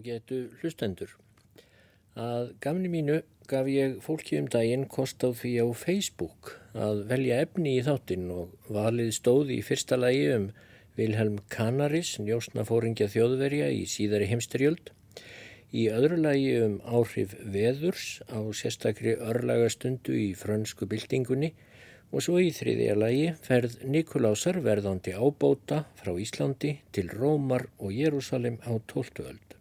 ágætu hlustendur. Að gamni mínu gaf ég fólki um daginn kost á því á Facebook að velja efni í þáttinn og valið stóði í fyrsta lagi um Vilhelm Canaris, njósnafóringja þjóðverja í síðari heimsterjöld, í öðru lagi um áhrif veðurs á sérstakri örlaga stundu í frönsku byltingunni og svo í þriðja lagi ferð Nikolásar verðandi ábóta frá Íslandi til Rómar og Jérúsalem á tóltuöld.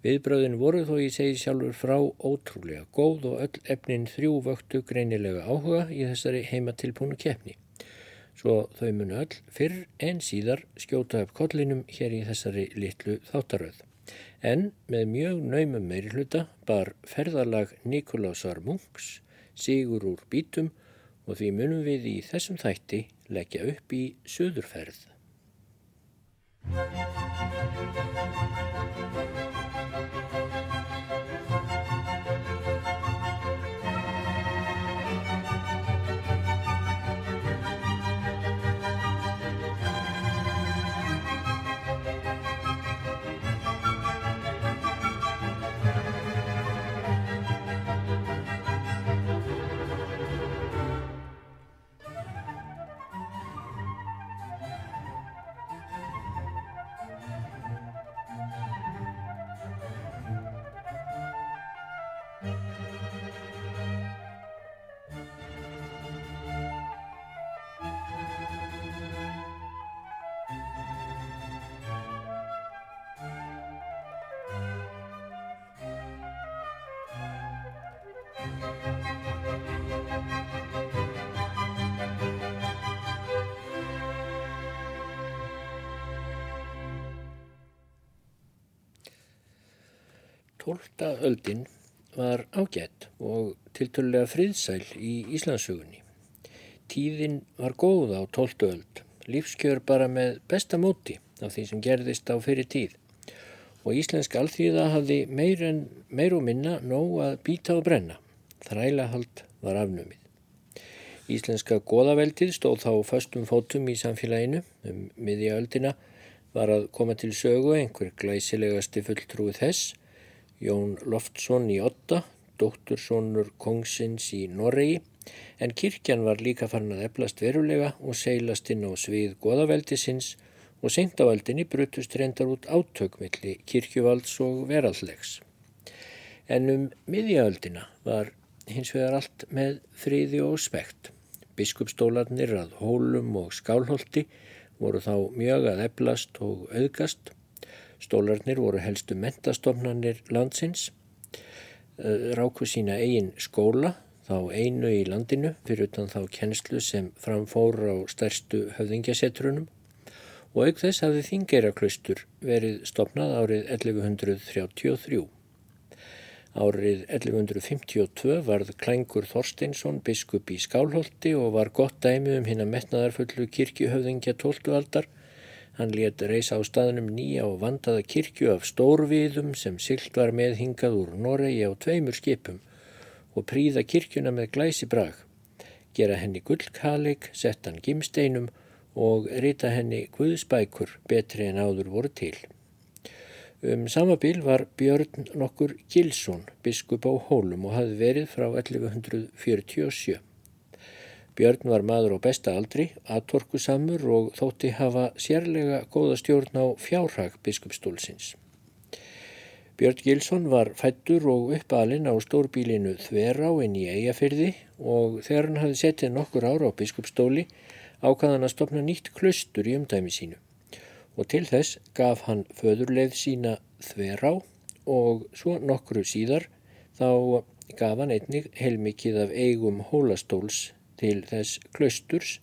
Viðbröðin voru þó ég segi sjálfur frá ótrúlega góð og öll efnin þrjú vöktu greinilega áhuga í þessari heimatilbúnu keppni. Svo þau munu öll fyrr en síðar skjóta upp kollinum hér í þessari litlu þáttaröð. En með mjög naumum meiri hluta bar ferðarlag Nikolásar Munks sigur úr bítum og því munum við í þessum þætti leggja upp í söðurferð. Tólta öldin var ágætt og tiltölulega friðsæl í Íslandsugunni. Tíðin var góð á tóltu öld, lífskjör bara með besta móti af því sem gerðist á fyrir tíð og íslensk alþýða hafði meir, en, meir og minna nóg að býta og brenna. Þrælahald var afnumið. Íslenska goðaveldið stóð þá föstum fótum í samfélaginu um miðja öldina var að koma til sögu einhver glæsilegasti fulltrúið þess Jón Loftsson í Otta, dóttursónur Kongsins í Noregi, en kirkjan var líka farin að eflast verulega og seilast inn á svið goðaveldisins og seint á aldinni brutust reyndar út átökmiðli kirkjuvalds og verallegs. En um miðjaöldina var hins vegar allt með friði og spekt. Biskupstólarnir að hólum og skálholti voru þá mjög að eflast og auðgast Stólarnir voru helstu mentastofnanir landsins, eh, ráku sína eigin skóla, þá einu í landinu, fyrir utan þá kennslu sem framfóra á stærstu höfðingjasetrunum og auk þess hafði Þingeyraklaustur verið stopnað árið 1133. Árið 1152 varð Klængur Þorsteinsson biskup í Skálholti og var gott dæmi um hinn að metnaðarfullu kirkjuhöfðingja 12. aldar Hann let reysa á staðnum nýja og vandaða kirkju af stórviðum sem sylt var með hingað úr Noregi á tveimur skipum og príða kirkjuna með glæsi brag, gera henni gullkalik, setta hann gimsteinum og rita henni guðspækur betri en áður voru til. Um samabil var Björn nokkur Gilsson, biskup á Hólum og hafði verið frá 1147. Björn var maður á besta aldri, aðtorkusamur og þótti hafa sérlega góða stjórn á fjárhag biskupstólsins. Björn Gilsson var fættur og uppalinn á stórbílinu Þverá inn í Eyjafyrði og þegar hann hafi settið nokkur ára á biskupstóli ákvaðan að stopna nýtt klustur í umdæmi sínu og til þess gaf hann föðurleið sína Þverá og svo nokkru síðar þá gaf hann einnig heilmikið af eigum hólastóls til þess klausturs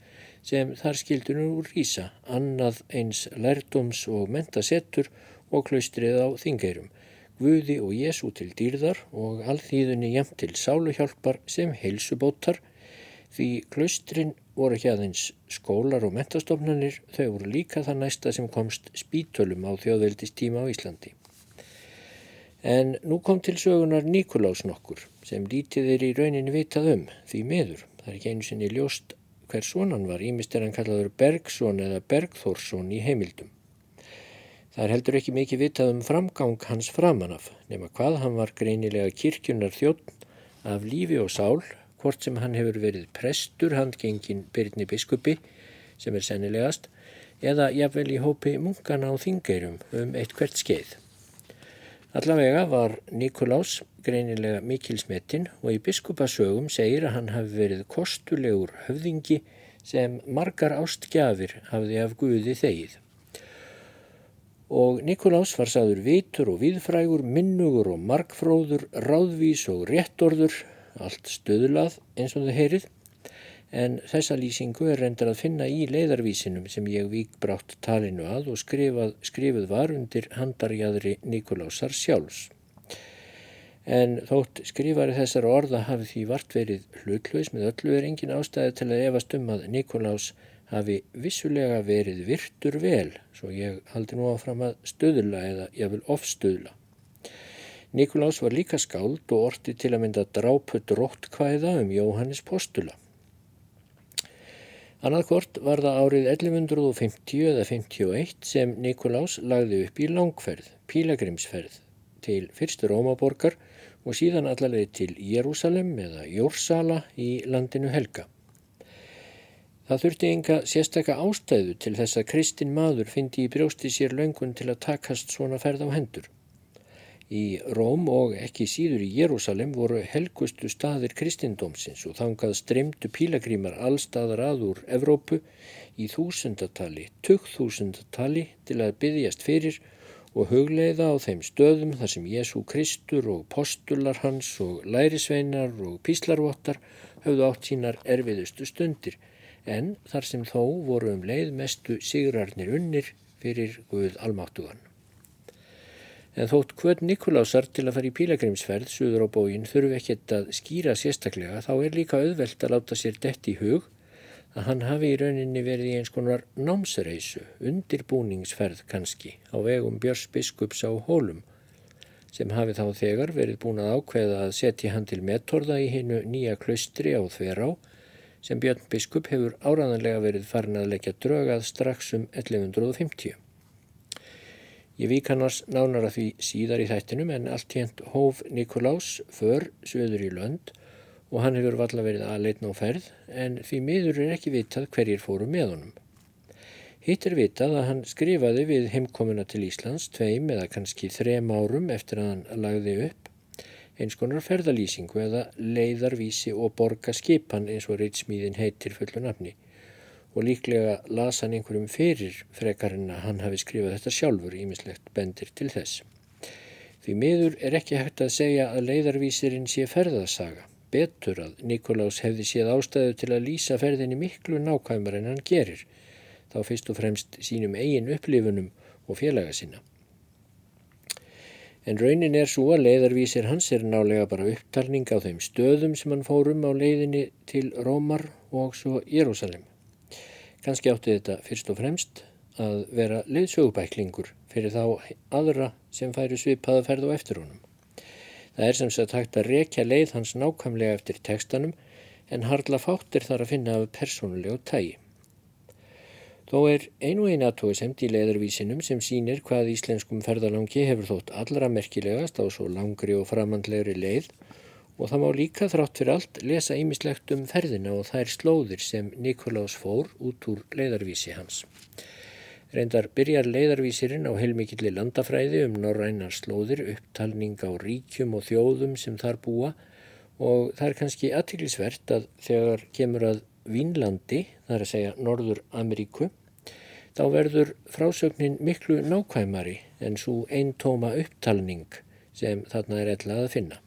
sem þar skildur nú rýsa, annað eins lærdóms og mentasettur og klaustrið á þingeirum, Guði og Jésu til dýrðar og alþýðunni jæmt til sáluhjálpar sem heilsubótar því klaustrin voru ekki aðeins skólar og mentastofnanir, þau voru líka það næsta sem komst spítölum á þjóðveldistíma á Íslandi. En nú kom til sögunar Nikolás nokkur sem lítið er í rauninni vitað um því meður Það er ekki einu sinni ljóst hver sonan var, ímist er hann kallaður Bergson eða Bergþórsson í heimildum. Það er heldur ekki mikið vitað um framgang hans framanaf, nema hvað hann var greinilega kirkjunar þjóttn af lífi og sál, hvort sem hann hefur verið prestur handgengin Byrni biskupi, sem er sennilegast, eða jafnvel í hópi munkana á þingeirum um eitt hvert skeið. Allavega var Nikolás greinilega mikilsmetinn og í biskupasögum segir að hann hafi verið kostulegur höfðingi sem margar ástgjafir hafði af Guði þegið. Og Nikolás var saður vitur og viðfrægur, minnugur og markfróður, ráðvís og réttorður, allt stöðulað eins og þau heyrið, en þessa lýsingu er reyndar að finna í leiðarvísinum sem ég vík brátt talinu að og skrifað, skrifuð var undir handarjæðri Nikolásar sjálfs. En þótt skrifari þessar orða hafi því vart verið hlutlaus með öllu er engin ástæði til að efast um að Nikolás hafi vissulega verið virtur vel, svo ég haldi nú áfram að stöðula eða ég vil ofstöðula. Nikolás var líka skáld og orti til að mynda drápu dróttkvæða um Jóhannes Postula. Annaðkort var það árið 1150 eða 51 sem Nikolás lagði upp í langferð, pílagrimsferð, til fyrstu Rómaborgar og síðan allarleið til Jérúsalem eða Jórsala í landinu Helga. Það þurfti enga sérstakka ástæðu til þess að kristin maður fyndi í brjósti sér löngun til að takast svona ferð á hendur. Í Róm og ekki síður í Jérúsalem voru helgustu staðir kristindómsins og þangað streymdu pílagrímar allstaðar að úr Evrópu í þúsundatali, tuggþúsundatali til að byggjast fyrir og hugleiða á þeim stöðum þar sem Jésú Kristur og postular hans og lærisveinar og píslarvottar höfðu átt sínar erfiðustu stundir en þar sem þó voru um leið mestu sigrarnir unnir fyrir Guð Almáttugan. En þótt hvern Nikolásar til að fara í pílagrimsferð suður á bógin þurfi ekkert að skýra sérstaklega þá er líka auðvelt að láta sér dett í hug að hann hafi í rauninni verið í eins konar námsreisu, undirbúningsferð kannski á vegum Björns Biskups á Hólum sem hafi þá þegar verið búin að ákveða að setja hann til metorða í hinnu nýja klaustri á Þverá sem Björn Biskup hefur áraðanlega verið farin að leggja drögað strax um 1150. Ég vík annars nánar að því síðar í þættinum en allt hérnt hóf Nikolás för söður í lönd og hann hefur valla verið aðleitn á ferð en því miður er ekki vitað hverjir fóru með honum. Hitt er vitað að hann skrifaði við heimkomuna til Íslands tveim eða kannski þrem árum eftir að hann lagði upp eins konar ferðalýsingu eða leiðarvísi og borga skipan eins og reitsmíðin heitir fullu nafni og líklega las hann einhverjum fyrir frekarinn að hann hafi skrifað þetta sjálfur ímislegt bendir til þess. Því miður er ekki hægt að segja að leiðarvísirinn sé ferðasaga. Betur að Nikolás hefði séð ástæðu til að lýsa ferðinni miklu nákvæmar en hann gerir, þá fyrst og fremst sínum eigin upplifunum og félaga sinna. En raunin er svo að leiðarvísir hans er nálega bara upptalning á þeim stöðum sem hann fórum á leiðinni til Rómar og svo Jérúsalem. Kanski átti þetta fyrst og fremst að vera leiðsögubæklingur fyrir þá aðra sem færi svipaða ferð og eftir honum. Það er sem sagt hægt að rekja leið hans nákvæmlega eftir tekstanum en harla fáttir þar að finna af persónulegu tægi. Þó er einu eina aðtóisemt í leiðarvísinum sem sínir hvað íslenskum ferðalangi hefur þótt allra merkilegast á svo langri og framandlegri leið og það má líka þrátt fyrir allt lesa ýmislegt um ferðina og þær slóðir sem Nikolás fór út úr leiðarvísi hans. Reyndar byrjar leiðarvísirinn á heilmikilli landafræði um norrænar slóðir, upptalning á ríkjum og þjóðum sem þar búa og það er kannski aðtiklisvert að þegar kemur að Vínlandi, það er að segja Norður Ameríku, þá verður frásögnin miklu nákvæmari en svo einn tóma upptalning sem þarna er ellað að finna.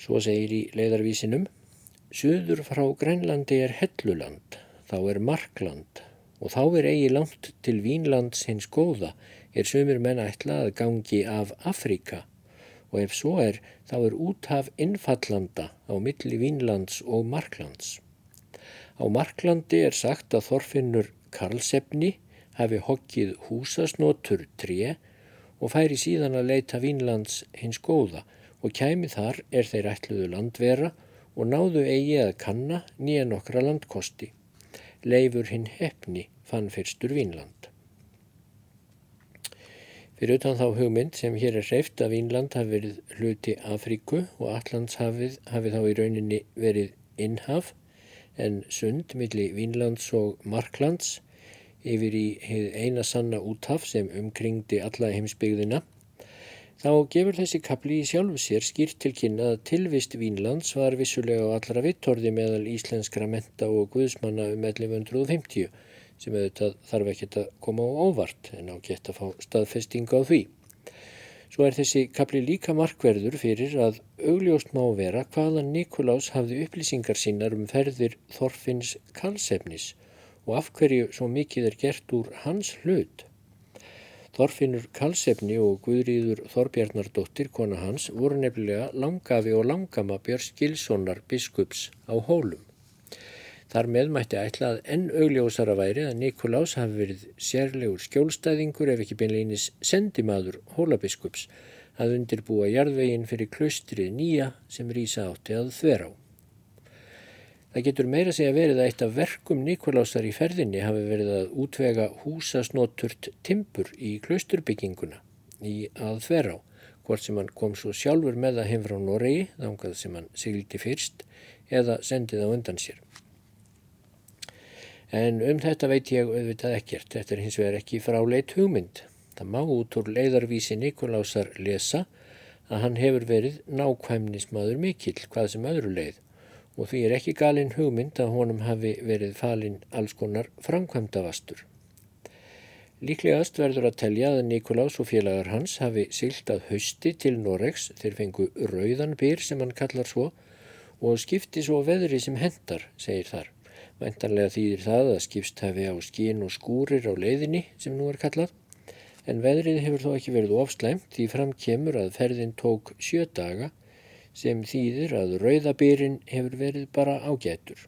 Svo segir í leiðarvísinum, Suður frá Grænlandi er helluland, þá er markland og þá er eigi langt til Vínlands hins góða er sumir menn ætla að gangi af Afríka og ef svo er þá er úthaf innfallanda á milli Vínlands og Marklands. Á Marklandi er sagt að Þorfinnur Karlsefni hafi hokkið húsasnotur 3 og færi síðan að leita Vínlands hins góða og kæmi þar er þeir ætluðu landvera og náðu eigi að kanna nýja nokkra landkosti. Leifur hinn hefni fann fyrstur Vínland. Fyrir utan þá hugmynd sem hér er hreift að Vínland hafi verið hluti Afríku og Allandshafið hafi þá í rauninni verið innhaf en sund millir Vínlands og Marklands yfir í eina sanna úthaf sem umkringdi alla heimsbyggðina þá gefur þessi kapli í sjálfu sér skýrt til kynna að tilvist Vínlands var vissulega á allra vittorði meðal íslenskra menta og guðsmanna um 1150 sem auðvitað þarf ekkert að koma á óvart en á gett að fá staðfestinga á því. Svo er þessi kapli líka markverður fyrir að augljóst má vera hvaðan Nikolás hafði upplýsingar sínar um ferðir Þorfinns kalsefnis og af hverju svo mikið er gert úr hans hlut. Þorfinnur Kalsefni og Guðrýður Þorbjarnardóttir, kona hans, voru nefnilega langafi og langama Björns Gilssonar biskups á hólum. Þar með mætti ætla að enn augljósara væri að Nikolás hafi verið sérlegur skjólstæðingur ef ekki beinleginis sendimaður hólabiskups að undirbúa jarðveginn fyrir klustrið nýja sem rýsa átti að þver á. Það getur meira segja verið að eitt af verkum Nikolásar í ferðinni hafi verið að útvega húsasnoturt timpur í klusturbygginguna í að þver á, hvort sem hann kom svo sjálfur með að heim frá Noregi, þangað sem hann sigildi fyrst, eða sendið á undan sér. En um þetta veit ég auðvitað ekkert. Þetta er hins vegar ekki fráleit hugmynd. Það má út úr leiðarvísi Nikolásar lesa að hann hefur verið nákvæmnismadur mikill hvað sem öðru leið og því er ekki galinn hugmynd að honum hafi verið falinn alls konar framkvæmdavastur. Líklegast verður að telja að Nikolás og félagar hans hafi silt að hausti til Noregs þeir fengu rauðan byr sem hann kallar svo og skipti svo veðri sem hendar, segir þar. Væntanlega þýðir það að skipst hafi á skín og skúrir á leiðinni sem nú er kallað, en veðrið hefur þó ekki verið ofslæmt því fram kemur að ferðin tók sjö daga sem þýðir að rauðabýrin hefur verið bara ágætur.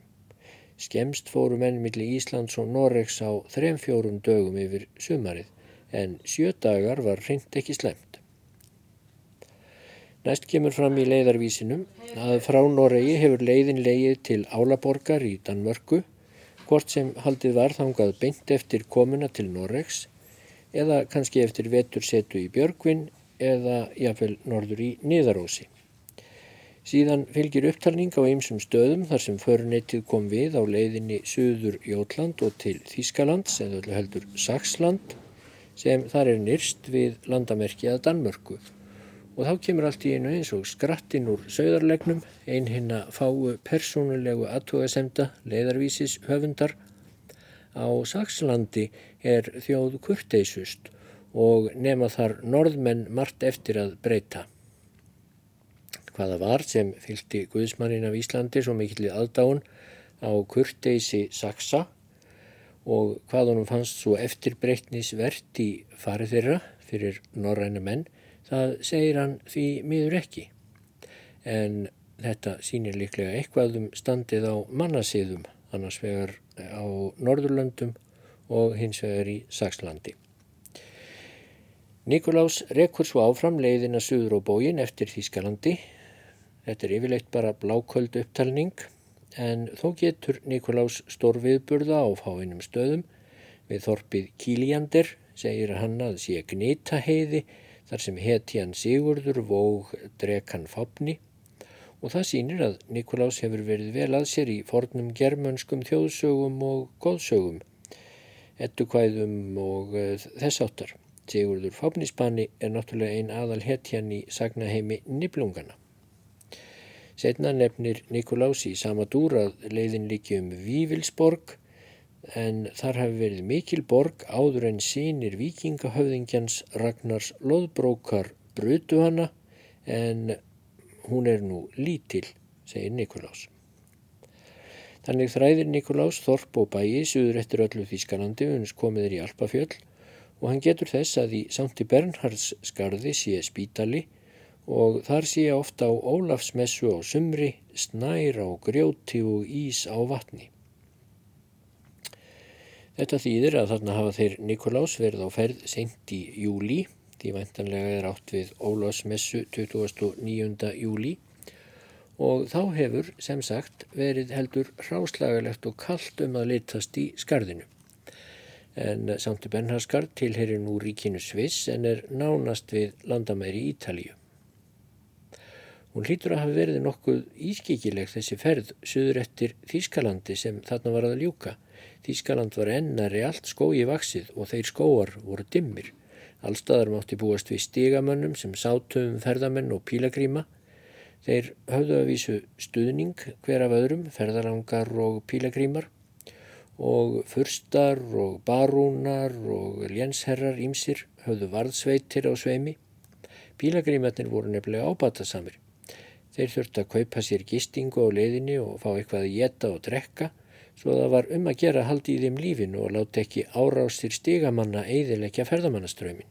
Skemst fóru menn millir Íslands og Noregs á þrem fjórum dögum yfir sumarið, en sjö dagar var reynd ekki slemt. Næst kemur fram í leiðarvísinum að frá Noregi hefur leiðin leið til Álaborgar í Danmörku, hvort sem haldið var þangað beint eftir komuna til Noregs eða kannski eftir vetursetu í Björgvin eða jáfnvel norður í Niðarósi. Síðan fylgir upptalning á ymsum stöðum þar sem föruneytið kom við á leiðinni Suður Jótland og til Þískalands eða heldur Saxland sem þar er nýrst við landamerki að Danmörku og þá kemur allt í einu eins og skrattinn úr sögðarlegnum, ein hinn að fáu persónulegu aðtógasemda leiðarvísis höfundar. Á Sakslandi er þjóð kurteisust og nema þar norðmenn margt eftir að breyta. Hvaða var sem fylgti Guðsmannin af Íslandi svo mikillir aðdáun á kurteisi Saksa og hvað honum fannst svo eftirbreytnisvert í farið þeirra fyrir norræna menn Það segir hann því miður ekki. En þetta sýnir líklega eitthvað um standið á mannasíðum, annars vegar á Norðurlöndum og hins vegar í Sakslandi. Nikolás rekur svo áfram leiðina suður og bógin eftir Þískalandi. Þetta er yfirleitt bara bláköld upptalning en þó getur Nikolás stór viðburða á fáinnum stöðum við þorpið Kíliander, segir hann að sé gnita heiði þar sem hetjan Sigurður vóg drekan fápni og það sýnir að Nikolás hefur verið vel að sér í fornum germönskum þjóðsögum og góðsögum, ettukvæðum og uh, þess áttar. Sigurður fápnispanni er náttúrulega ein aðal hetjan í sagnaheimi Niblungana. Setna nefnir Nikolás í sama dúr að leiðin líki um Vívilsborg en þar hafi verið mikil borg áður en sínir vikingahöfðingjans Ragnars loðbrókar brutu hana en hún er nú lítil, segir Nikolás. Þannig þræðir Nikolás Þorp og bæi suður eftir öllu Þískalandi uns komiður í Alpafjöll og hann getur þess að í Sankti Bernhards skarði sé spítali og þar sé ofta á Ólafsmessu á sumri, snær á grjóti og ís á vatni. Þetta þýðir að þarna hafa þeir Nikolás verið á ferð sent í júli, því væntanlega er átt við Ólásmessu 29. júli og þá hefur sem sagt verið heldur ráslagalegt og kallt um að litast í skarðinu. en Sankti Bernharskar tilherir nú ríkinu Sviss en er nánast við landamæri Ítalíu. Hún hlýtur að hafa verið nokkuð ískikileg þessi ferð söður eftir Þískalandi sem þarna var að ljúka. Þískaland var ennari allt skói vaksið og þeir skóar voru dimmir. Allstaðar mátti búast við stigamönnum sem sátum ferðamenn og pílagríma. Þeir höfðu að vísu stuðning hver af öðrum, ferðalangar og pílagrímar og fyrstar og barúnar og lénsherrar ímsir höfðu varðsveitir á sveimi. Pílagrímatnir voru nefnilega ábatasamir. Þeir þurfti að kaupa sér gistingu á leiðinni og fá eitthvað að geta og drekka svo það var um að gera haldi í þeim lífinu og láti ekki árástir stigamanna eiðilegja ferðamannaströmin.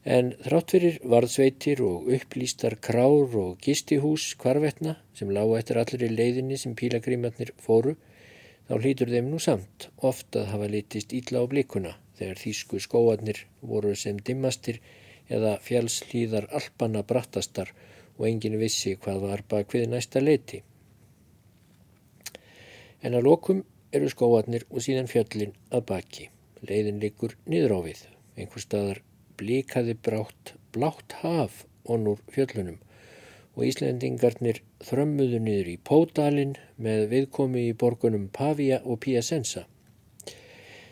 En þrátt fyrir varðsveitir og upplýstar krár og gistihús kvarvetna sem lág eftir allir í leiðinni sem pílagrímatnir fóru þá hlýtur þeim nú samt ofta að hafa litist ítla á blikuna þegar þýsku skóarnir voru sem dimmastir eða fjálslíðar alpanna brattastar og engin vissi hvað var bak við næsta leiti. En að lokum eru skóarnir og síðan fjöllin að baki. Leiðin likur niður á við. Einhver staðar blíkaði brátt blátt haf onur fjöllunum og Íslendingarnir þrömmuðu niður í Pódalinn með viðkomi í borgunum Pavia og Piacenza.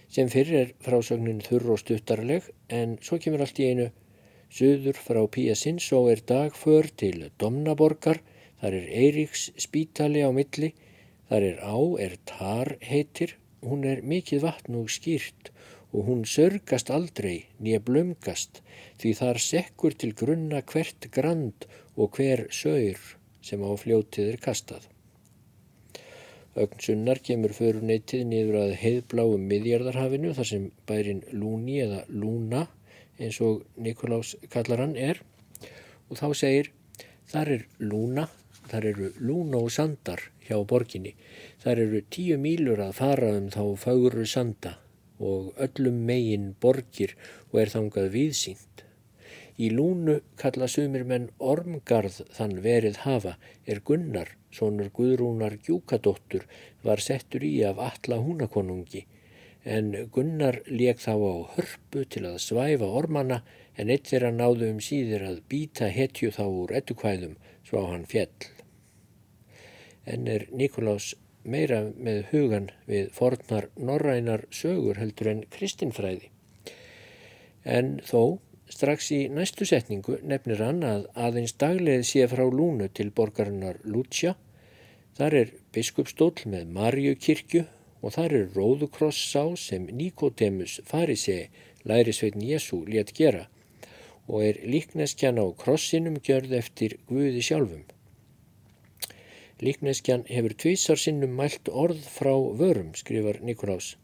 Sem fyrir er frásögnin þurr og stuttarleg en svo kemur allt í einu Suður frá Piacenza er dagför til Domnaborgar, þar er Eiríks spítali á milli, þar er á, er tar heitir, hún er mikið vatn og skýrt og hún sörgast aldrei nýja blömgast því þar sekkur til grunna hvert grand og hver saur sem á fljótið er kastað. Ögnsunnar kemur föruneytið niður að heiðbláum miðjarðarhafinu þar sem bærin Lúni eða Lúna eins og Nikolás kallar hann er. Og þá segir þar er Lúna, þar eru Lúna og Sandar hjá borginni, þar eru tíu mílur að fara um þá faguru sanda og öllum megin borgir og er þangað viðsýnt. Í lúnu kalla sumir menn ormgarð þann verið hafa er Gunnar, sonur Guðrúnar Gjúkadóttur, var settur í af alla húnakonungi, en Gunnar leik þá á hörpu til að svæfa ormana en eitt þeirra náðu um síðir að býta hetju þá úr ettukvæðum svo á hann fjell. En er Nikolás meira með hugan við fornar norrænar sögur heldur en kristinfræði. En þó Strax í næstu setningu nefnir hann að aðeins dagleið sé frá Lúnu til borgarinnar Lútsja. Þar er biskupstól með Marjukirkju og þar er Róðukross sá sem Nikodemus farisei lærisveitin Jésu létt gera og er líkneskjan á krossinum gjörð eftir Guði sjálfum. Líkneskjan hefur tvísar sinnum mælt orð frá vörum, skrifar Nikolás.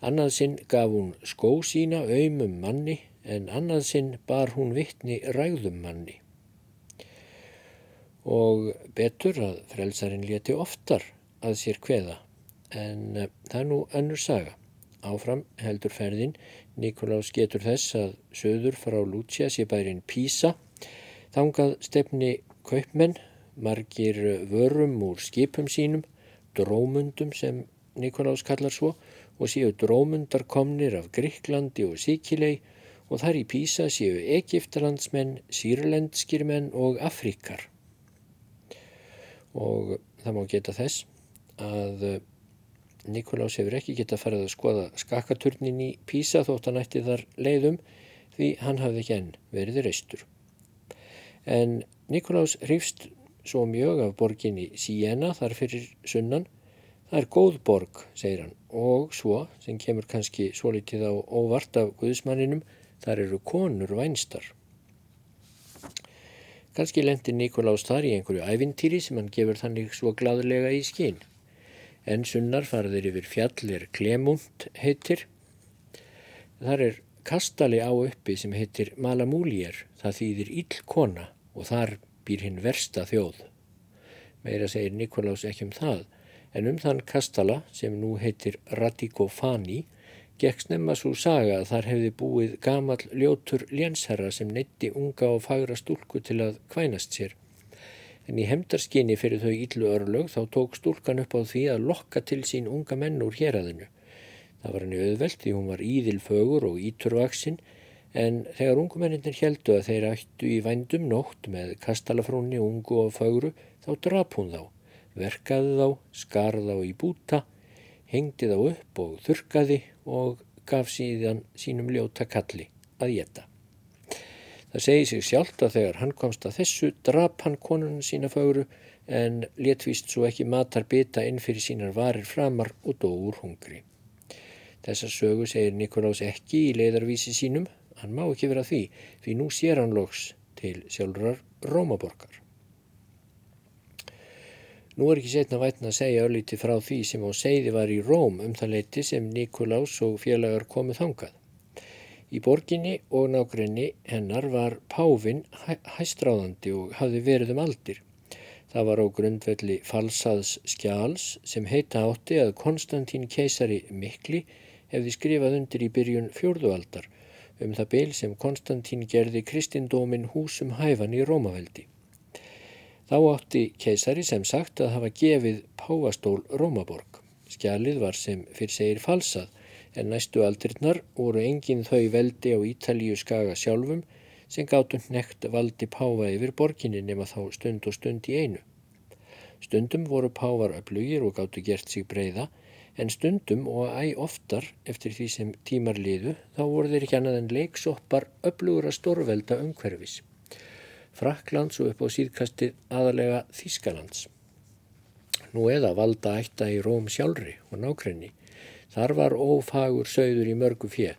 Annað sinn gaf hún skó sína auðmum manni en annað sinn bar hún vittni rægðum manni. Og betur að frelsarinn leti oftar að sér kveða, en uh, það er nú önnur saga. Áfram heldur ferðin, Nikolás getur þess að söður frá Lútsja sé bærin Písa, þangað stefni kaupmenn, margir vörum úr skipum sínum, drómundum sem Nikolás kallar svo, og séu drómundar komnir af Gríklandi og Sikilei og þar í Písa séu Egiptalandsmenn, sírlendskir menn og Afríkar. Og það má geta þess að eh, Nikolás hefur ekki geta farið að skoða skakaturnin í Písa þótt hann ætti þar leiðum því hann hafði ekki enn verið reistur. En Nikolás hrifst svo mjög af borginni Siena þar fyrir sunnan. Það er góð borg, segir hann, og svo, sem kemur kannski svo litið á óvart af Guðismanninum, Þar eru konur vænstar. Kanski lendir Nikolás þar í einhverju ævintýri sem hann gefur þannig svo gladlega í skín. En sunnar farðir yfir fjallir Klemund heitir. Þar er kastali á uppi sem heitir Malamúlier, það þýðir Íllkona og þar býr hinn versta þjóð. Meira segir Nikolás ekki um það, en um þann kastala sem nú heitir Radikofani Gekk snemma svo saga að þar hefði búið gamal ljótur lénsherra sem neytti unga og fagra stúlku til að kvænast sér. En í hemdarskinni fyrir þau íllu örlög þá tók stúlkan upp á því að lokka til sín unga menn úr héræðinu. Það var henni auðvelt því hún var íðilfögur og íturvaksinn en þegar ungumenninir heldu að þeir ættu í vændum nótt með kastalafrónni, ungu og fögru þá drap hún þá, verkaði þá, skarði þá í búta, hengdi þá upp og þurkaði og gaf síðan sínum ljóta kalli að geta. Það segi sig sjálft að þegar hann komst að þessu drap hann konunum sína fögru en letvist svo ekki matar bita inn fyrir sínar varir framar og dó úr hungri. Þessa sögu segir Nikolás ekki í leiðarvísi sínum, hann má ekki vera því, því nú sér hann loks til sjálfrar Rómaborgar. Nú er ekki setna vætna að segja öllíti frá því sem á segði var í Róm um það leiti sem Nikolás og félagar komið þangað. Í borginni og nákrenni hennar var Pávin hæ hæstráðandi og hafði verið um aldir. Það var á grundvelli falsaðs skjáls sem heita átti að Konstantín keisari Mikli hefði skrifað undir í byrjun fjórðualdar um það byl sem Konstantín gerði kristindómin húsum hæfan í Rómaveldi. Þá átti keisari sem sagt að hafa gefið Pávastól Rómaborg. Skjalið var sem fyrir segir falsað en næstu aldrinnar voru engin þau veldi á Ítalíu skaga sjálfum sem gáttu nekt valdi páfa yfir borginni nema þá stund og stund í einu. Stundum voru páfar öflugir og gáttu gert sig breyða en stundum og æg oftar eftir því sem tímar liðu þá voru þeir ekki annað en leiksoppar öflugur að stórvelda umhverfis. Fraklands og upp á síðkasti aðalega Þískalands. Nú eða valda ætta í Róm sjálfri og nákrenni Þar var ófagur sögður í mörgu fjö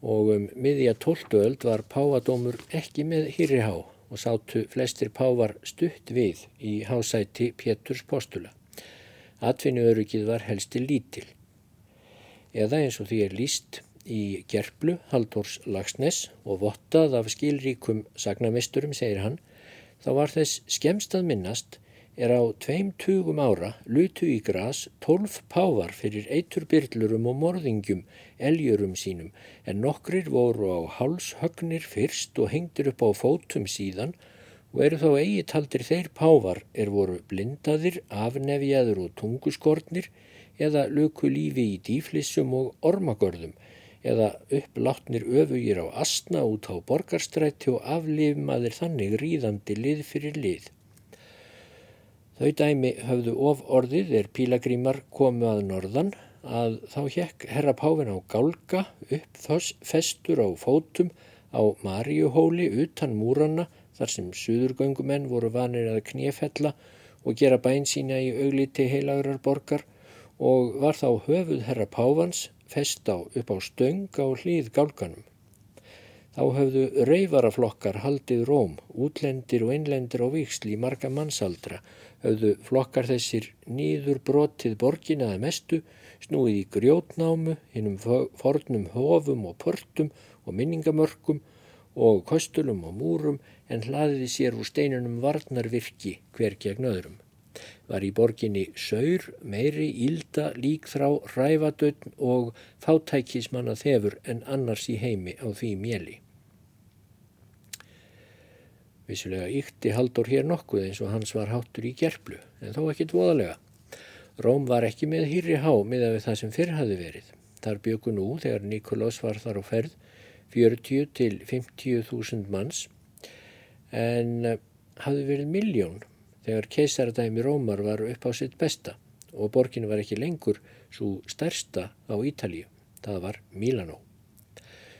og um miðja tóltuöld var páadómur ekki með hýrihá og sátu flestir pávar stutt við í hásæti Péturs postula. Atvinnuörugið var helsti lítil. Eða eins og því er líst í gerplu Haldórs Lagsnes og vottað af skilríkum sagnamisturum, segir hann, þá var þess skemstað minnast er á tveim tugum ára lutu í gras tólf pávar fyrir eiturbyrlurum og morðingjum eljurum sínum en nokkrir voru á hálshögnir fyrst og hengtir upp á fótum síðan og eru þá eigi taldir þeir pávar er voru blindaðir, afnefjaður og tunguskortnir eða luku lífi í dýflissum og ormagörðum eða uppláttnir öfugir á astna út á borgarstrætti og aflifmaðir þannig ríðandi lið fyrir lið. Þau dæmi höfðu of orðið er pílagrímar komu að norðan að þá hjekk herra Páfin á gálga upp festur á fótum á Maríuhóli utan múranna þar sem suðurgöngumenn voru vanir að kniefella og gera bæn sína í augliti heilagrar borgar og var þá höfuð herra Páfans fest á upp á stöng á hlýð gálganum. Þá höfðu reyfaraflokkar haldið róm, útlendir og innlendir á viksli í marga mannsaldra höfðu flokkar þessir nýður brotið borgina að mestu, snúið í grjótnámu, hinnum fornum hofum og pörtum og minningamörkum og kostulum og múrum en hlaðiði sér úr steinunum varnarvirki hver gegn öðrum. Var í borginni saur, meiri, ílda, líkþrá, ræfadögn og fátækismanna þefur en annars í heimi á því mjeli. Vissulega ykti Haldur hér nokkuð eins og hans var háttur í gerplu, en þó ekkit voðalega. Róm var ekki með hýrri há miða við það sem fyrr hafi verið. Þar byggu nú, þegar Nikolás var þar á ferð, 40 til 50.000 manns, en eh, hafi verið miljón þegar keisaradæmi Rómar var upp á sitt besta og borgin var ekki lengur svo stærsta á Ítalíu. Það var Mílanó.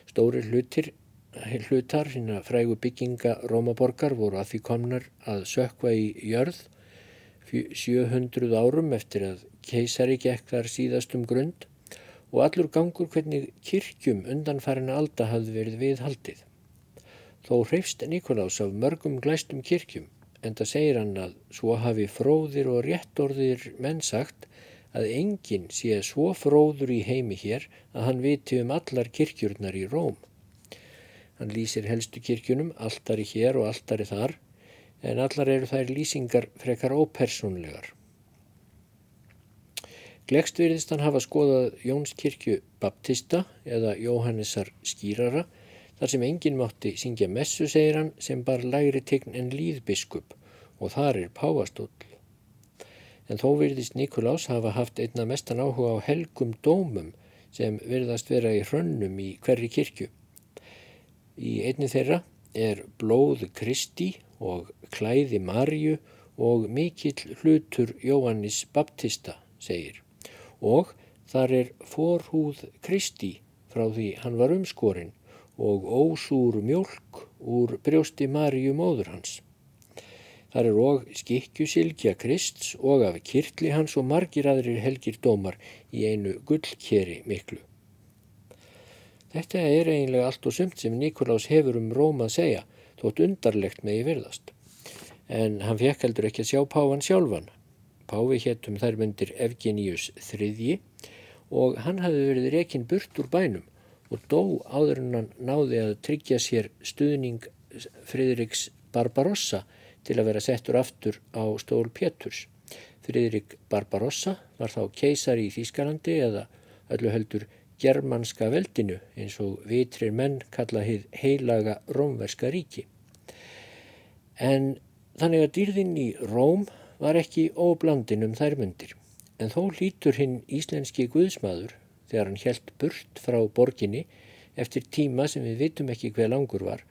Stóri hlutir hlutar hérna frægu bygginga Rómaborgar voru að því komnar að sökva í jörð 700 árum eftir að keisari gekk þar síðastum grund og allur gangur hvernig kirkjum undanfærin alda hafði verið viðhaldið. Þó hreifst Nikolás af mörgum glæstum kirkjum en það segir hann að svo hafi fróðir og réttorðir menn sagt að enginn sé svo fróður í heimi hér að hann viti um allar kirkjurnar í Róm. Hann lýsir helstu kirkjunum, alltari hér og alltari þar, en allar eru þær lýsingar frekar ópersónlegar. Glegst virðist hann hafa skoðað Jóns kirkju baptista eða Jóhannesar skýrara, þar sem enginn mátti syngja messu, segir hann, sem bar lægri tegn en líðbiskup og þar er páastóll. En þó virðist Nikolás hafa haft einna mestan áhuga á helgum dómum sem virðast vera í hrönnum í hverri kirkju. Í einni þeirra er blóð Kristi og klæði Marju og mikill hlutur Jóhannis Baptista, segir. Og þar er forhúð Kristi frá því hann var umskorinn og ósúr mjölk úr brjósti Marju móður hans. Þar er og skikkjusilgja Krists og af kirtli hans og margir aðrir helgir dómar í einu gullkeri miklu. Þetta er eiginlega allt og sumt sem Nikolás hefur um Róm að segja, þótt undarlegt með í virðast. En hann fekk heldur ekki að sjá Pávan sjálfan. Pávi héttum þær myndir Evgeníus þriðji og hann hafði verið rekin burt úr bænum og dó áður en hann náði að tryggja sér stuðning Fridriks Barbarossa til að vera settur aftur á stól Péturs. Fridrik Barbarossa var þá keisar í Þýskalandi eða öllu heldur germanska veldinu eins og vitrir menn kalla hið heilaga rómverska ríki. En þannig að dýrðin í Róm var ekki óblandin um þær myndir. En þó lítur hinn íslenski guðsmaður þegar hann helt burt frá borginni eftir tíma sem við vitum ekki hver langur var.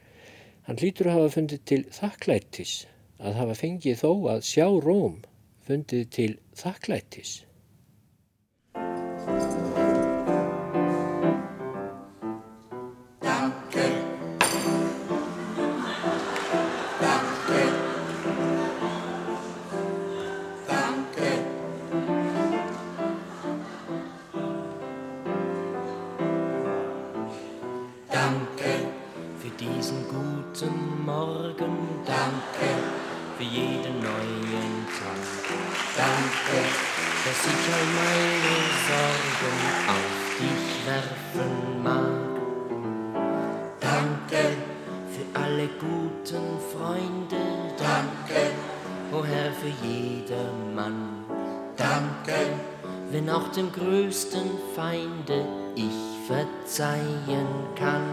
Hann lítur að hafa fundið til þakklættis, að hafa fengið þó að sjá Róm fundið til þakklættis. für jeden neuen Tag. Danke, dass ich all meine Sorgen auf dich werfen mag. Danke für alle guten Freunde. Danke, o oh Herr, für jedermann. Danke, wenn auch dem größten Feinde ich verzeihen kann.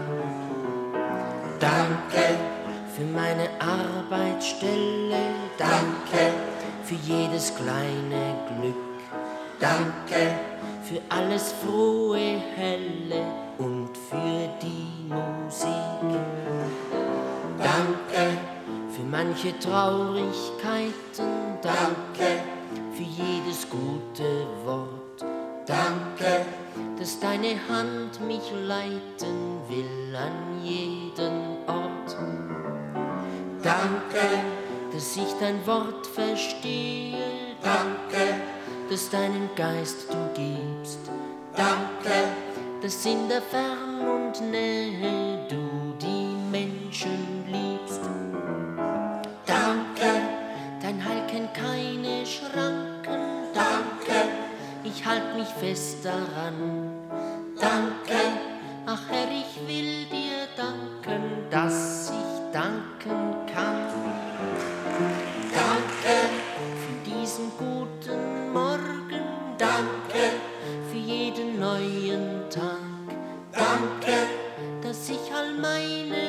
Danke für meine Arbeitsstelle, danke für jedes kleine Glück, danke für alles frohe, helle und für die Musik. Danke für manche Traurigkeiten, danke für jedes gute Wort. Danke, dass deine Hand mich leiten will an jeden Ort. Danke, dass ich dein Wort verstehe. Danke, dass deinen Geist du gibst. Danke, dass in der Fern und Nähe du die Menschen liebst. Danke, dein Heil kennt keine Schranken. Danke ich halt mich fest daran. Danke, ach Herr, ich will dir danken, dass ich danken kann. Danke für diesen guten Morgen, danke für jeden neuen Tag. Danke, dass ich all meine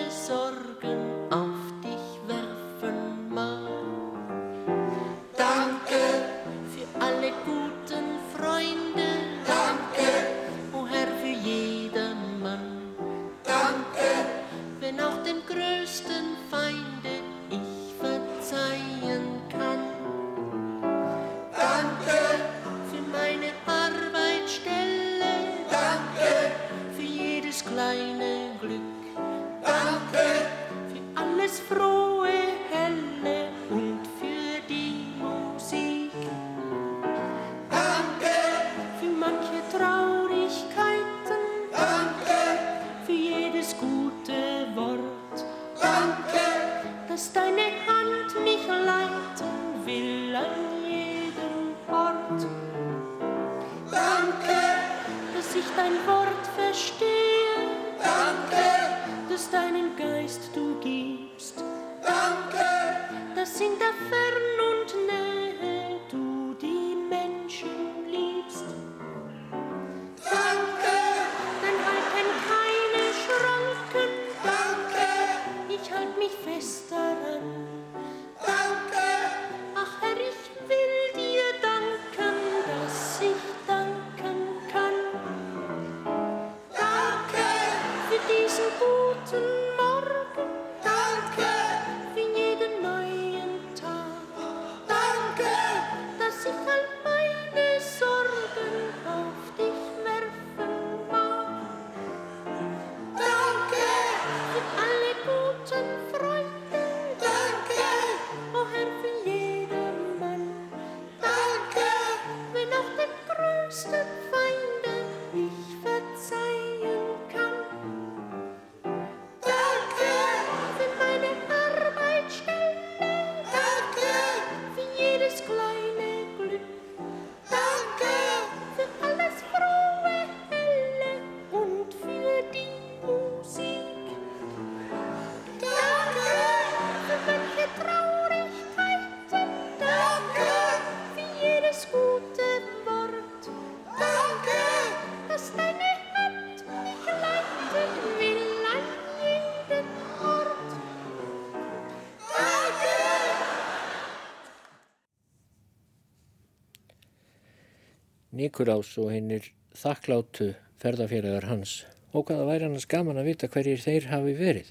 Nikulás og hennir þakklátu ferðarfélagar hans og hvaða væri hann skaman að vita hverjir þeir hafi verið.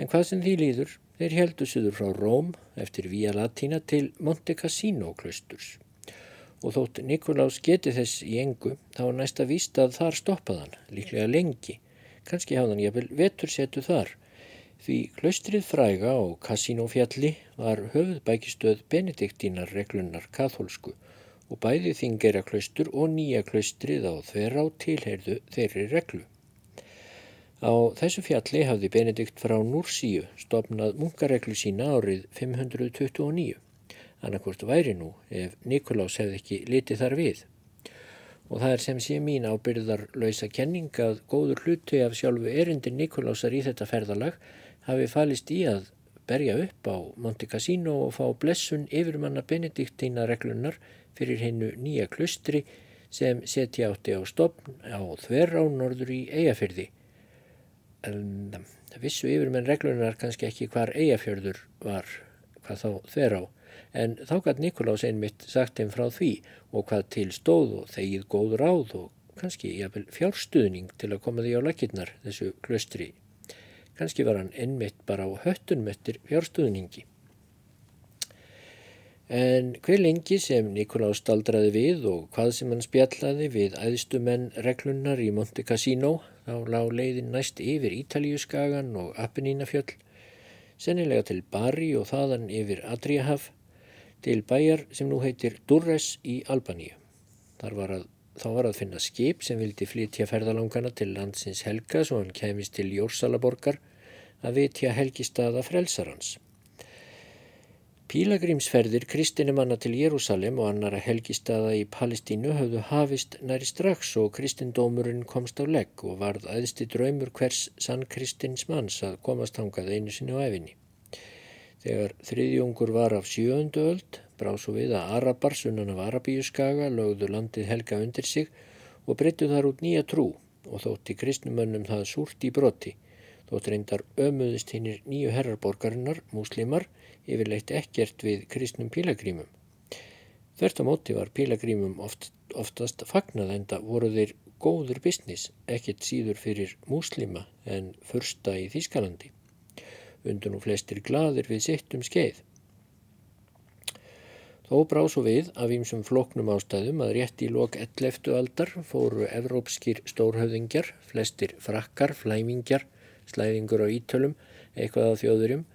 En hvað sem því líður, þeir heldu suður frá Róm eftir Via Latina til Monte Cassino klausturs. Og þótt Nikulás geti þess í engu, þá er næsta víst að þar stoppaðan, líklega lengi. Kanski hafðan ég vel vetur setu þar, Því klaustrið fræga og Cassinofjalli var höfuðbækistöð Benediktínar reglunnar katholsku og bæði þingera klaustur og nýja klaustrið á þverá tilheyrðu þeirri reglu. Á þessu fjalli hafði Benedikt frá Núrsíu stopnað munkareglu sína árið 529. Annarkvort væri nú ef Nikolás hefði ekki litið þar við. Og það er sem sé mín ábyrðar lausa kenning að góður hluti af sjálfu erindin Nikolásar í þetta ferðalag hafi falist í að berja upp á Monte Cassino og fá blessun yfirmanna Benediktína reglunar fyrir hennu nýja klustri sem setja átti á stopn á þverra á norður í Eyjafyrði. En vissu yfirmenn reglunar kannski ekki hvar Eyjafjörður var, hvað þá þverra á, en þá gætt Nikolás einmitt sagt einn frá því og hvað til stóð og þegið góð ráð og kannski fjárstuðning til að koma því á lakirnar þessu klustri Kanski var hann ennmitt bara á höttunum eftir fjárstuðningi. En hver lengi sem Nikolás staldraði við og hvað sem hann spjallaði við æðstumenn reglunnar í Monte Cassino þá lág leiðin næst yfir Ítalíuskagan og Appenínafjöll, sennilega til Bari og þaðan yfir Adriahaf, til bæjar sem nú heitir Durres í Albaníu. Var að Þá var að finna skip sem vildi flytja ferðalangana til landsins Helga svo hann kemist til Jórsalaborgar að vitja helgistaða frelsarans. Pílagrímsferðir kristinumanna til Jérúsalem og annara helgistaða í Palestínu höfðu hafist næri strax og kristindómurinn komst á legg og varð aðsti draumur hvers sann kristins manns að komast hangað einu sinni á efinni. Þegar þriðjungur var af sjööndu öld brá svo við að Arabar sunnan af Arabíuskaga lögðu landið helga undir sig og breyttu þar út nýja trú og þótti kristnumönnum það súrt í broti þótt reyndar ömuðist hinnir nýju herrarborgarinnar, múslimar, yfirleitt ekkert við kristnum pílagrímum. Þvert á móti var pílagrímum oft, oftast fagnað en það voru þeir góður business, ekkert síður fyrir múslima en fyrsta í Þískalandi. Undan og flestir gladir við sitt um skeið. Þó brá svo við af ímsum floknum ástæðum að rétt í lok 11. aldar fóru evrópskir stórhauðingjar, flestir frakkar, flæmingjar, slæðingur á ítölum, eitthvað á þjóðurum.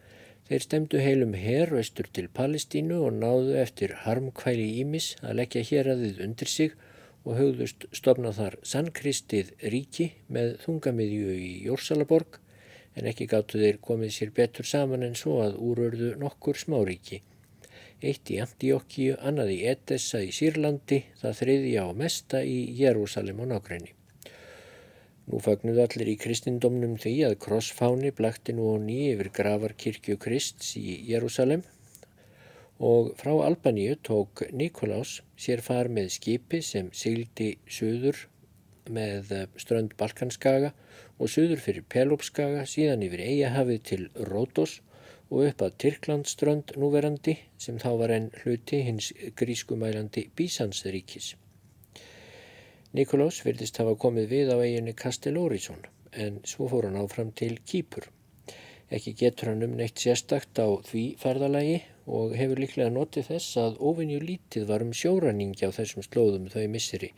Þeir stemdu heilum herraustur til Palestínu og náðu eftir harmkvæli ímis að leggja hér aðið undir sig og höfðust stopna þar sannkristið ríki með þungamiðju í Jórsalaborg en ekki gáttu þeir komið sér betur saman en svo að úrörðu nokkur smáríki eitt í Antíokkíu, annað í Edessa í Sýrlandi, það þriðja á mesta í Jérúsalem og nákrenni. Nú fagnuð allir í kristindómnum því að krossfáni blakti nú á nýi yfir gravarkirkju Krists í Jérúsalem og frá Albaníu tók Nikolás sér far með skipi sem sigildi söður með strönd Balkanskaga og söður fyrir Pelopskaga síðan yfir Eyjahafið til Rótos og upp að Tyrklandströnd núverandi sem þá var enn hluti hins grískumælandi Bísansríkis. Nikolás virðist hafa komið við á eiginu Castellórisson en svo fór hann áfram til Kýpur. Ekki getur hann um neitt sérstakt á því ferðalagi og hefur líklega notið þess að ofinju lítið var um sjóraningi á þessum slóðum þau misseri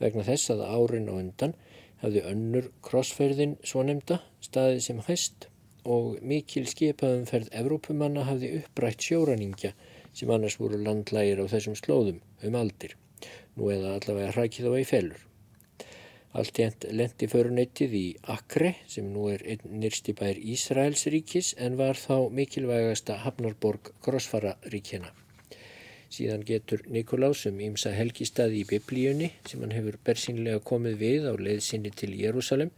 vegna þess að árin á undan hafði önnur krossferðin svo nefnda staðið sem hæst og mikil skipaðumferð Evrópumanna hafði upprætt sjóraningja sem annars voru landlægir á þessum slóðum um aldir, nú eða allavega hrækið á ei felur. Allt jænt lendi förunettið í Akre sem nú er einn nýrsti bær Ísraels ríkis en var þá mikilvægasta Hafnarborg Krossfara-ríkjana. Síðan getur Nikolás um ímsa helgistaði í biblíunni sem hann hefur bersinlega komið við á leiðsynni til Jérúsalem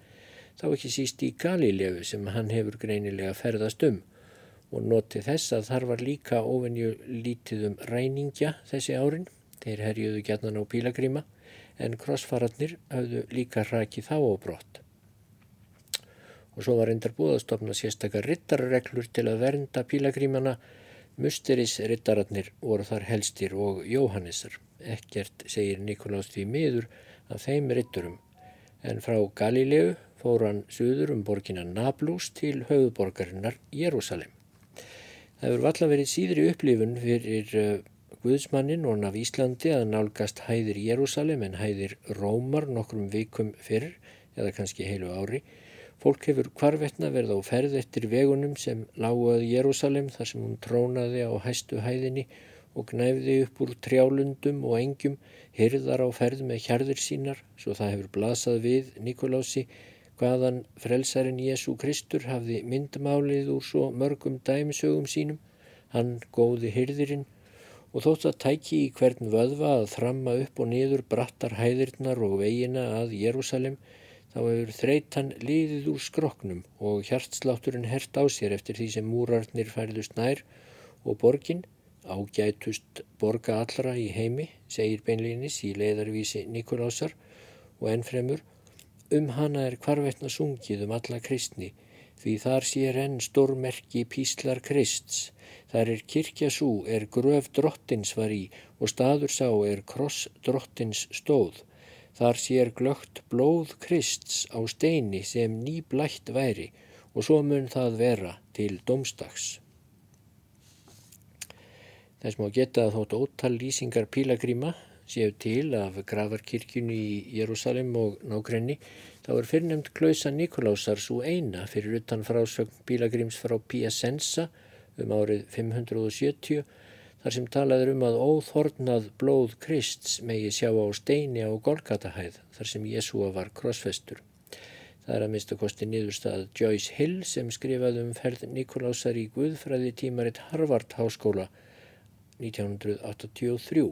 þá ekki síst í Galilegu sem hann hefur greinilega ferðast um og noti þess að þar var líka ofenju lítið um ræningja þessi árin, þeir herjuðu gætnan á pílagríma en krossfararnir hafðu líka rakið þá á brott. Og svo var endar búið að stopna sérstakar rittarreglur til að vernda pílagrímana, musteris rittararnir voru þar helstir og Jóhannesar. Ekkert segir Nikolás því miður af þeim ritturum en frá Galileu fór hann suður um borgina Nablus til höfuborgarinnar Jérúsalem. Það hefur valla verið síðri upplifun fyrir uh, Guðsmannin og af Íslandi að nálgast hæðir Jérúsalem en hæðir Rómar nokkrum vikum fyrr eða kannski heilu ári. Fólk hefur hvarvetna verið á ferð eftir vegunum sem láguð Jérúsalem þar sem hún trónaði á hæstu hæðinni og gnæfði upp úr trjálundum og engjum, hyrðar á ferð með hjarðir sínar, svo það hefur blasað við Nikolási hvaðan frelsarin Jésu Kristur hafði myndmálið úr svo mörgum dæmisögum sínum, hann góði hyrðirinn og þótt að tæki í hvern vöðva að þramma upp og niður brattar hæðirnar og veginna að Jérúsalem, þá hefur þreytan liðið úr skroknum og hjartslátturinn hert á sér eftir því sem múrarnir færðust nær og borgin, ágætust borga allra í heimi, segir beinleinis í leiðarvísi Nikolásar og ennfremur, Um hana er hvarvetna sungið um alla kristni, því þar sér enn stórmerki píslar krists. Þar er kirkja svo, er gröf drottins var í og staður sá er kross drottins stóð. Þar sér glögt blóð krists á steini sem nýblætt væri og svo mun það vera til domstags. Þess má geta að þótt ótal lýsingar pílagríma séu til af gravarkirkjunu í Jérúsalem og nákrenni, þá er fyrrnemd klausa Nikolásar svo eina fyrir utan frásögn Bílagrims frá Piacenza um árið 570 þar sem talaður um að óþornað blóð Krists megi sjá á steini á Golgatahæð þar sem Jésúa var krossfestur. Það er að mista kosti nýðurstað Joyce Hill sem skrifaði um ferð Nikolásar í Guðfræði tímaritt Harvard Háskóla 1983.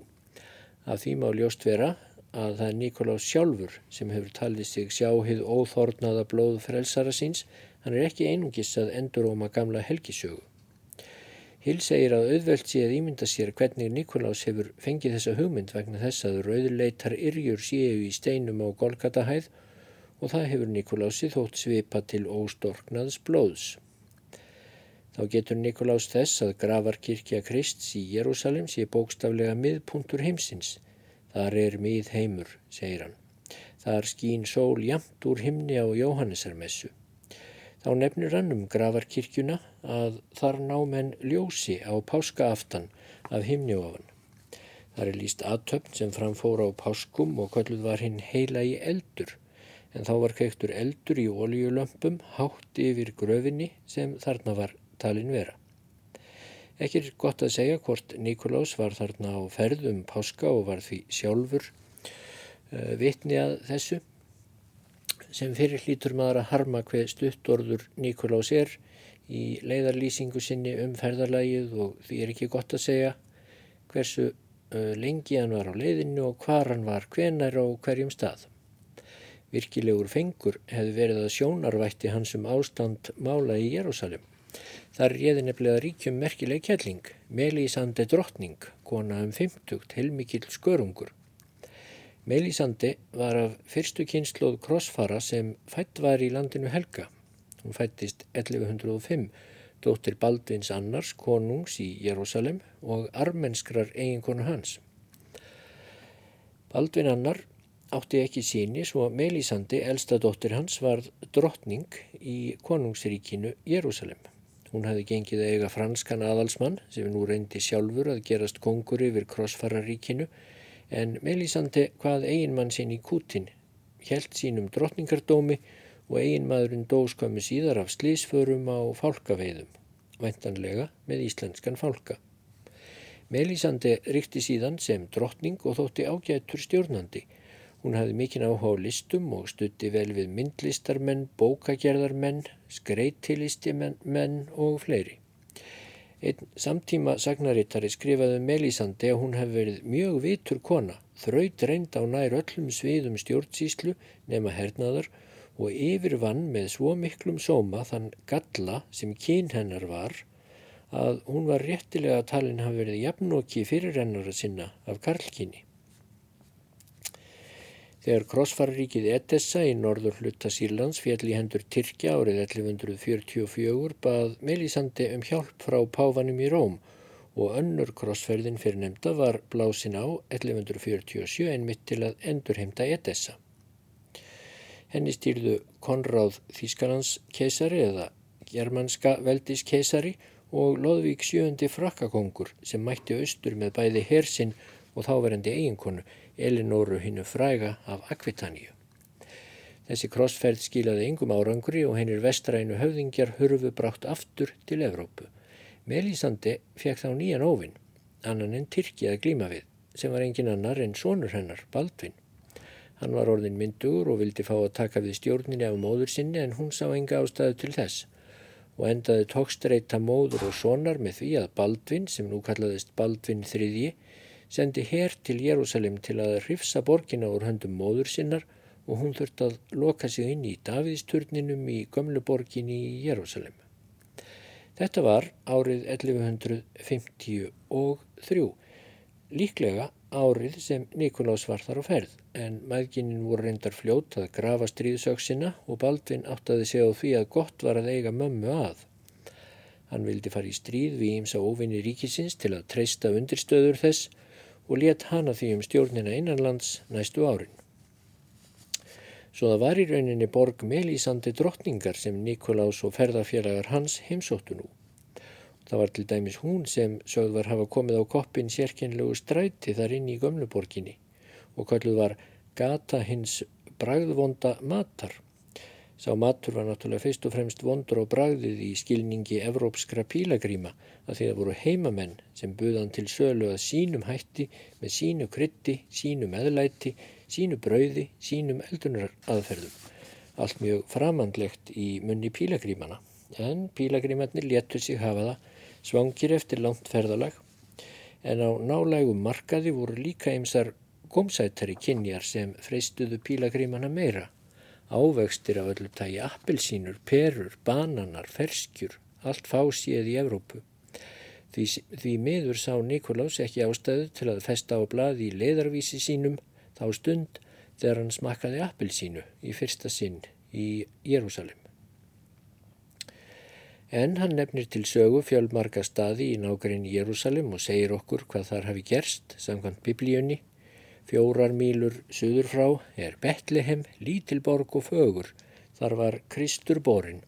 Af því má ljóst vera að það er Nikolás sjálfur sem hefur talið sig sjáhið óþornaða blóð frelsara síns, hann er ekki einungis að enduróma gamla helgisögu. Hill segir að auðvelt sé að ímynda sér hvernig Nikolás hefur fengið þessa hugmynd vegna þess að rauðleitar yrjur séu í steinum á Golgatahæð og það hefur Nikolási þótt svipa til óstorknaðs blóðs. Þá getur Nikolás þess að gravarkirkja Krists í Jérúsalem sé bókstaflega miðpuntur heimsins. Þar er mið heimur, segir hann. Þar skín sól jamt úr himni á Jóhannesarmessu. Þá nefnir hann um gravarkirkjuna að þar ná menn ljósi á páskaaftan af himnjóafan. Þar er líst aðtöfn sem framfóra á páskum og kölluð var hinn heila í eldur en þá var kveiktur eldur í oljulömpum hátt yfir gröfinni sem þarna var talin vera. Ekki er gott að segja hvort Nikolás var þarna á ferðum páska og var því sjálfur uh, vitni að þessu sem fyrir hlítur maður að harma hver stuttorður Nikolás er í leiðarlýsingu sinni um ferðarlægið og því er ekki gott að segja hversu lengi hann var á leiðinu og hvar hann var hvenar og hverjum stað. Virkilegur fengur hefði verið að sjónarvætti hans um ástand mála í Jérúsalem. Þar réði nefnilega ríkjum merkileg kjelling, Melisande drottning, kona um 50, heilmikill skörungur. Melisande var af fyrstu kynsloð krossfara sem fætt var í landinu Helga. Hún fættist 1105, dóttir Baldvins annars, konungs í Jérúsalem og armenskrar eiginkonu hans. Baldvin annar átti ekki síni svo Melisande, elsta dóttir hans, var drottning í konungsríkinu Jérúsalem. Hún hafði gengið að eiga franskan aðalsmann sem nú reyndi sjálfur að gerast kongur yfir krossfararíkinu en Melisande hvað eiginmann sinn í Kútin, helt sínum drottningardómi og eiginmaðurinn dóskömmu síðar af slísförum á fálkaveiðum, vendanlega með íslenskan fálka. Melisande ríkti síðan sem drottning og þótti ágættur stjórnandi Hún hafði mikinn áhuga á listum og stutti vel við myndlistarmenn, bókagerðarmenn, skreitilistimenn og fleiri. Einn samtíma sagnarittari skrifaði um Melisandi að hún hef verið mjög vitur kona, þraut reynd á nær öllum sviðum stjórnsíslu nema hernaðar og yfirvann með svo miklum sóma þann galla sem kyn hennar var að hún var réttilega talin hafi verið jafnóki fyrir hennara sinna af karlkinni. Þegar krossfararíkið Edessa í norður hluta Sýrlands fjall í hendur Tyrkja árið 1144 bað Melisande um hjálp frá páfanum í Róm og önnur krossferðin fyrir nefnda var blásin á 1147 einmitt til að endurheimta Edessa. Henni stýrðu Konráð Þískarlands keisari eða germanska veldis keisari og Lóðvík sjöndi frakkakongur sem mætti austur með bæði hersinn og þáverandi eiginkonu Elinóru hinnu fræga af Akvitaníu. Þessi krossferð skilaði yngum árangri og hennir vestrænu höfðingjar hurfu brátt aftur til Evrópu. Melisande fekk þá nýjan óvinn, annan en Tyrki að glíma við, sem var engin annar en sonur hennar, Baldvin. Hann var orðin myndugur og vildi fá að taka við stjórninni af móður sinni en hún sá enga ástæðu til þess og endaði tókstreita móður og sonar með því að Baldvin, sem nú kallaðist Baldvin III, sendi hér til Jérúsalim til að hrifsa borgina úr höndum móður sinnar og hún þurft að loka sig inn í Davíðsturninum í gömluborgin í Jérúsalem. Þetta var árið 1153, líklega árið sem Nikolás var þar á ferð, en maðginin voru reyndar fljót að grafa stríðsöksina og Baldvin áttaði sig á því að gott var að eiga mömmu að. Hann vildi fara í stríð við ímsa óvinni ríkisins til að treysta undirstöður þess og let hana því um stjórnina innanlands næstu árin. Svo það var í rauninni borg Melísandi drottningar sem Nikolás og ferðarfélagar hans heimsóttu nú. Það var til dæmis hún sem sögð var hafa komið á koppin sérkynlegu stræti þar inn í gömluborginni og kalluð var gata hins bragðvonda matar. Sá matur var náttúrulega fyrst og fremst vondur á bragðið í skilningi evrópskra pílagríma að því að voru heimamenn sem buðan til sölu að sínum hætti með sínu krytti, sínu meðlæti sínu brauði, sínum eldunar aðferðum. Allt mjög framandlegt í munni pílagrímana, en pílagrímanir léttur sig hafa það svangir eftir langt ferðalag, en á nálægum markaði voru líka ymsar gómsættari kynjar sem freystuðu pílagrímana meira. Ávextir af öllu tægi appelsínur, perur, bananar, ferskjur, allt fásið í Evrópu. Því, því miður sá Nikolás ekki ástæðu til að festa á bladi í leðarvísi sínum þá stund þegar hann smakkaði appilsínu í fyrsta sinn í Jérúsalim. En hann nefnir til sögu fjölmarka staði í nákværin Jérúsalim og segir okkur hvað þar hafi gerst samkvæmt biblíunni. Fjórar mílur suður frá er Betlehem, Lítilborg og Fögur. Þar var Kristur borin.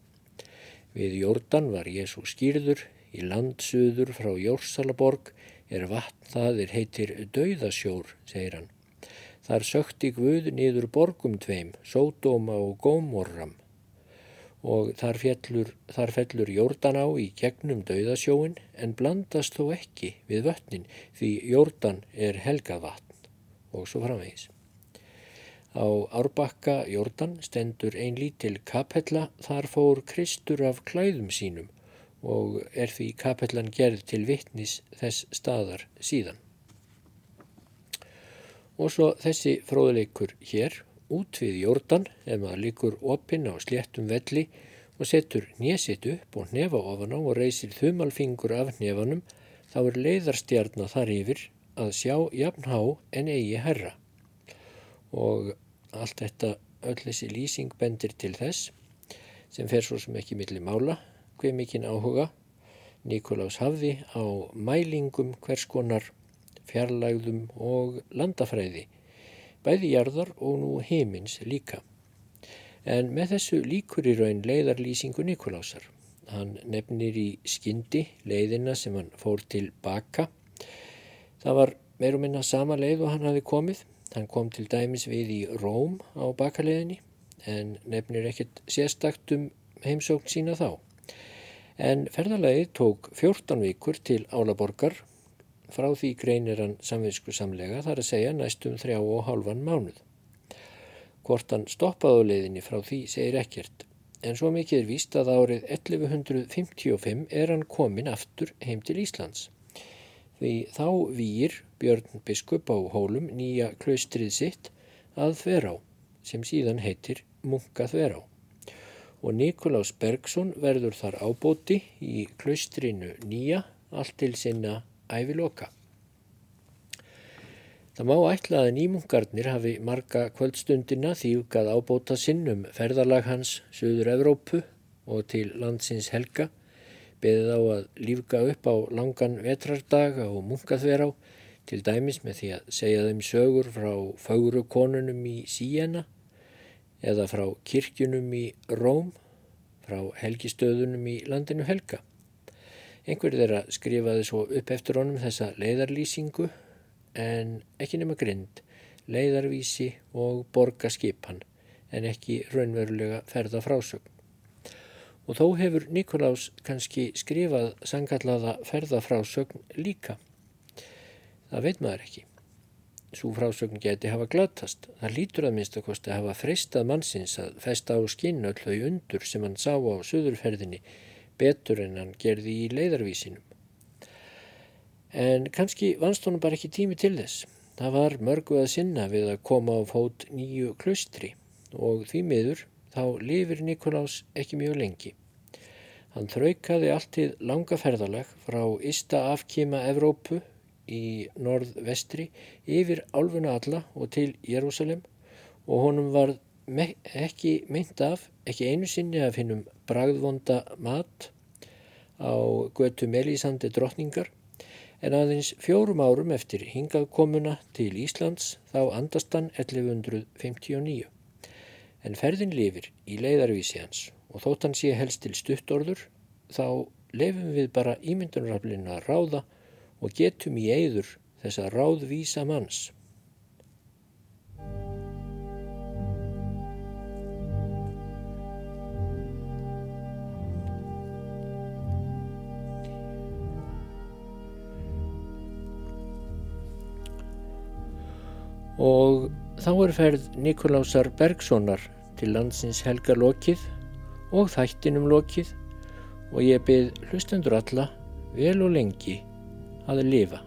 Við Jórdan var Jésu skýrður, í landsuður frá Jórsalaborg er vatn það er heitir Dauðasjór, segir hann. Þar sökti Guð niður borgum tveim, Sódóma og Gómorram og þar, fjellur, þar fellur Jórdan á í gegnum dauðasjóin en blandast þó ekki við vötnin því Jórdan er helgað vatn og svo framvegis. Á árbakka Jórdan stendur ein lítil kapella, þar fór Kristur af klæðum sínum og er því kapellan gerð til vittnis þess staðar síðan. Og svo þessi fróðleikur hér, út við jórdan, ef maður líkur opinn á sléttum velli og setur nésitt upp og nefa ofan á og reysir þumalfingur af nefanum, þá er leiðarstjarnar þar yfir að sjá jafnhá en eigi herra. Og allt þetta, öll þessi lýsing bendir til þess, sem fer svo sem ekki milli mála, hver mikinn áhuga, Nikolás hafði á mælingum hvers konar fjarlægðum og landafræði, bæði jarðar og nú heimins líka. En með þessu líkur í raun leiðarlýsingu Nikolásar. Hann nefnir í skyndi leiðina sem hann fór til baka. Það var meir og minna sama leið og hann hafi komið. Hann kom til dæmis við í Róm á bakaleiðinni en nefnir ekkert sérstakt um heimsókn sína þá. En ferðalagið tók 14 vikur til Álaborgar Frá því greinir hann samvinsku samlega þar að segja næstum þrjá og hálfan mánuð. Hvort hann stoppaði á leiðinni frá því segir ekkert, en svo mikið er víst að árið 1155 er hann komin aftur heim til Íslands. Því þá výir Björn Biskup á hólum nýja klaustrið sitt að Þverá, sem síðan heitir Munka Þverá. Og Nikolás Bergson verður þar ábóti í klaustrinu nýja allt til sinna æviloka. Það má ætla að nýmungarnir hafi marga kvöldstundina þývkað ábóta sinn um ferðarlag hans Suður Evrópu og til landsins helga, beðið á að lífga upp á langan munkaþver á, til dæmis með því að segja þeim sögur frá fagru konunum í Síena eða frá kirkjunum í Róm, frá helgistöðunum í landinu Helga. Einhver þeirra skrifaði svo upp eftir honum þessa leiðarlýsingu en ekki nema grind, leiðarvísi og borgaskipan en ekki raunverulega ferða frásögn. Og þó hefur Nikolás kannski skrifað sangallaða ferðafrásögn líka. Það veit maður ekki. Svo frásögn geti hafa glatast. Það lítur að minnst að kosti að hafa freistað mannsins að festa á skinn öll þau undur sem hann sá á söðurferðinni betur en hann gerði í leiðarvísinum. En kannski vannst honum bara ekki tími til þess. Það var mörgu að sinna við að koma á fót nýju klustri og því miður þá lifir Nikolás ekki mjög lengi. Hann þraukaði alltið langa ferðalag frá ysta afkíma Evrópu í norð-vestri yfir álfuna alla og til Jérúsalem og honum var me ekki meint af, ekki einu sinni að finnum bragðvonda mat á götu Melísandi drottningar. En aðeins fjórum árum eftir hingað til Íslands þá andast hann 1159 en ferðin lifir í leiðarvísi hans og þótt hann sé helst til stuttorður þá lefum við bara ímyndunaraflinu að ráða og getum í eigður þessa ráðvísa manns. Og Þá er ferð Nikolásar Bergssonar til landsins helga lokið og þættinum lokið og ég byrð hlustendur alla vel og lengi að lifa.